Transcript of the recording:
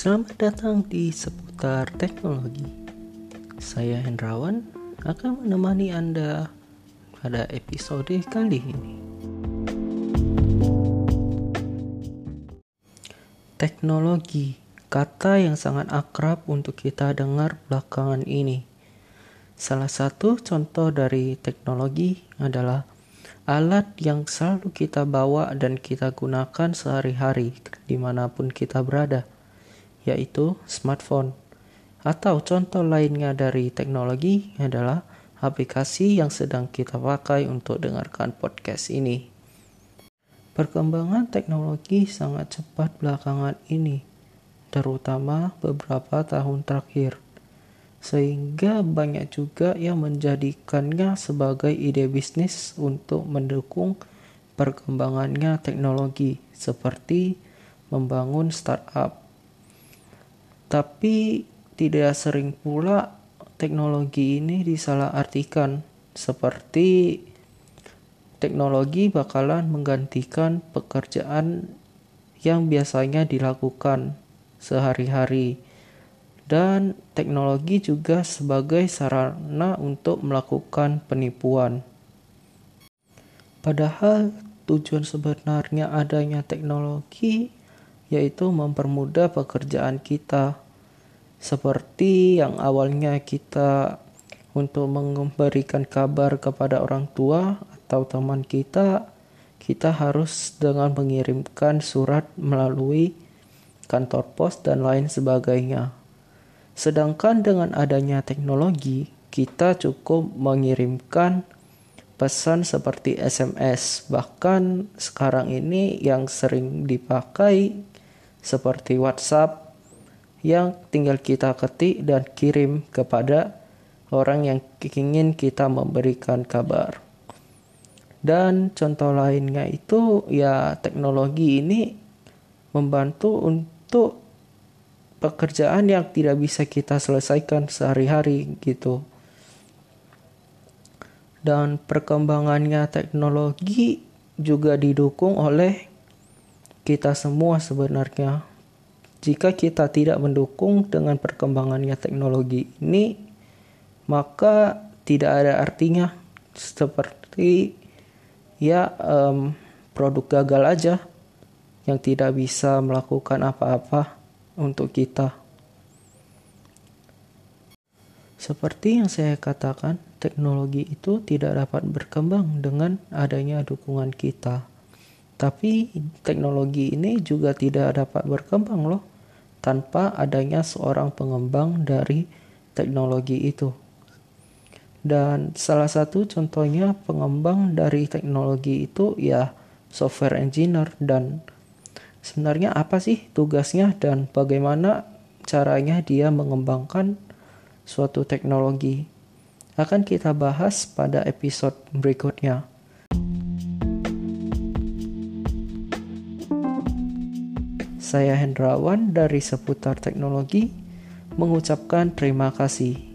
Selamat datang di seputar teknologi. Saya Hendrawan akan menemani Anda pada episode kali ini. Teknologi, kata yang sangat akrab untuk kita dengar belakangan ini. Salah satu contoh dari teknologi adalah alat yang selalu kita bawa dan kita gunakan sehari-hari di mana pun kita berada yaitu smartphone. Atau contoh lainnya dari teknologi adalah aplikasi yang sedang kita pakai untuk dengarkan podcast ini. Perkembangan teknologi sangat cepat belakangan ini, terutama beberapa tahun terakhir, sehingga banyak juga yang menjadikannya sebagai ide bisnis untuk mendukung perkembangannya teknologi, seperti membangun startup tapi tidak sering pula teknologi ini disalahartikan seperti teknologi bakalan menggantikan pekerjaan yang biasanya dilakukan sehari-hari dan teknologi juga sebagai sarana untuk melakukan penipuan. Padahal tujuan sebenarnya adanya teknologi yaitu mempermudah pekerjaan kita. Seperti yang awalnya kita untuk memberikan kabar kepada orang tua atau teman kita, kita harus dengan mengirimkan surat melalui kantor pos dan lain sebagainya. Sedangkan dengan adanya teknologi, kita cukup mengirimkan pesan seperti SMS. Bahkan sekarang ini yang sering dipakai seperti WhatsApp yang tinggal kita ketik dan kirim kepada orang yang ingin kita memberikan kabar. Dan contoh lainnya itu ya teknologi ini membantu untuk pekerjaan yang tidak bisa kita selesaikan sehari-hari gitu. Dan perkembangannya teknologi juga didukung oleh kita semua sebenarnya. Jika kita tidak mendukung dengan perkembangannya teknologi ini, maka tidak ada artinya seperti ya um, produk gagal aja yang tidak bisa melakukan apa-apa untuk kita. Seperti yang saya katakan, teknologi itu tidak dapat berkembang dengan adanya dukungan kita. Tapi teknologi ini juga tidak dapat berkembang loh tanpa adanya seorang pengembang dari teknologi itu. Dan salah satu contohnya pengembang dari teknologi itu ya software engineer dan sebenarnya apa sih tugasnya dan bagaimana caranya dia mengembangkan suatu teknologi akan kita bahas pada episode berikutnya. Saya Hendrawan dari seputar teknologi mengucapkan terima kasih.